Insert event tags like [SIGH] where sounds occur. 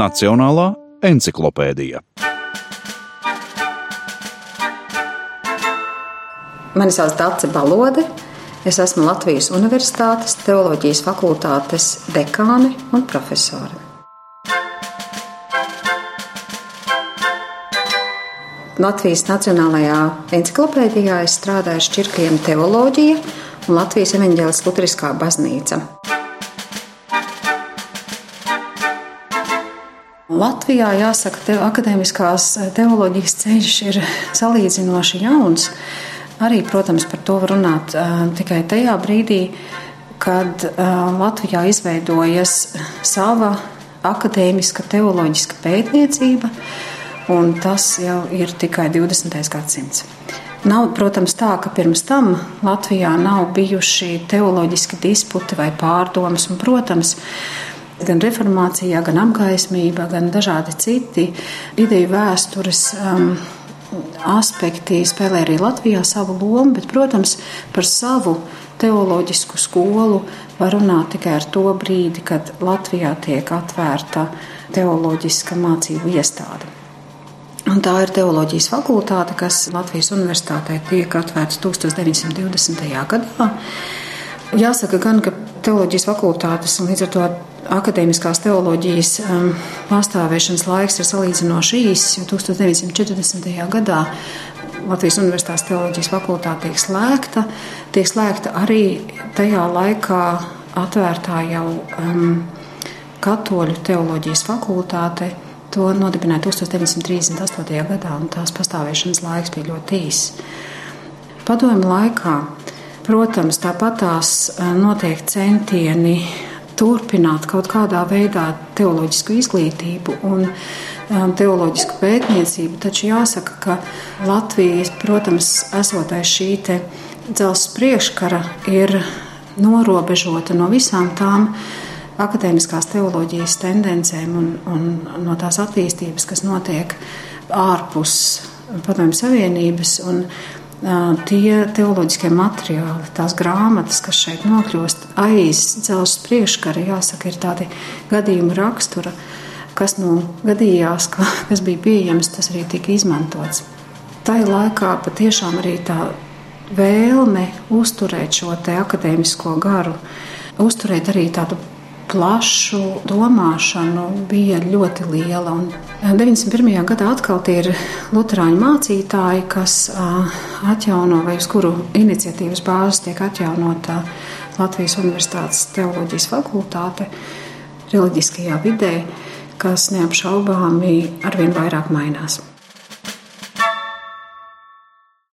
Nacionālā encyklopēdija. Mani sauc Dārsa Balode. Es esmu Latvijas Universitātes teoloģijas fakultātes dekāne un profesore. Latvijas Nacionālajā encyklopēdijā es strādāju šķirkļiem teoloģija un Latvijas evaņģēlis Lutriskā baznīca. Latvijā jāsaka, ka akadēmiskās teoloģijas ceļš ir salīdzinoši jauns. Arī, protams, par to var runāt uh, tikai tajā brīdī, kad uh, Latvijā izveidojas sava akadēmiska teoloģiska pētniecība, un tas jau ir tikai 20. gadsimts. Nav, protams, tā, ka pirms tam Latvijā nav bijuši teoloģiski disputi vai pārdomas, un, protams, gan reformācijā, gan apgaismībā, gan dažādi citi ideju vēstures. Um, aspekti spēlē arī Latvijā savu lomu, bet, protams, par savu teoloģisku skolu var runāt tikai ar to brīdi, kad Latvijā tiek atvērta teoloģiska mācību iestāde. Un tā ir teoloģijas fakultāte, kas Latvijas Universitātē tiek atvērta 1920. gadā. Jāsaka, gan, ka teoloģijas fakultātes un līdz ar to akadēmiskās teoloģijas um, pastāvēšanas laiks ir salīdzinoši īss, jo 1940. gadā Latvijas Universitātes teoloģijas fakultāte tiek slēgta. Tiek slēgta arī tajā laikā atvērtā jau um, katoļu teoloģijas fakultāte. To nodibināja 1938. gadā, un tās pastāvēšanas laiks bija ļoti īss. Padomju laikā, protams, tāpat tās uh, notiek centieni turpināt kaut kādā veidā teoloģisku izglītību un um, teoloģisku pētniecību, taču jāsaka, ka Latvijas, protams, esotais šī dzelzceļa priekškara ir norobežota no visām tām akadēmiskās teoloģijas tendencēm un, un no tās attīstības, kas notiek ārpus Padomju Savienības. Un, tie teoloģiskie materiāli, tās grāmatas, kas šeit nokļūst aiz dzelzs priekškara, jāsaka, ir tādi gadījuma rakstura, kas nu gadījās, ka, [LAUGHS] kas bija pieejams, tas arī tika izmantots. Tā laikā patiešām arī tā vēlme uzturēt šo akadēmisko garu, uzturēt arī tādu plašu domāšanu bija ļoti liela. Un 91. gadā atkal tie ir Lutāņu mācītāji, kas atjauno vai uz kuru iniciatīvas bāzes tiek atjaunota Latvijas Universitātes teoloģijas fakultāte reliģiskajā vidē, kas neapšaubāmi arvien vairāk mainās.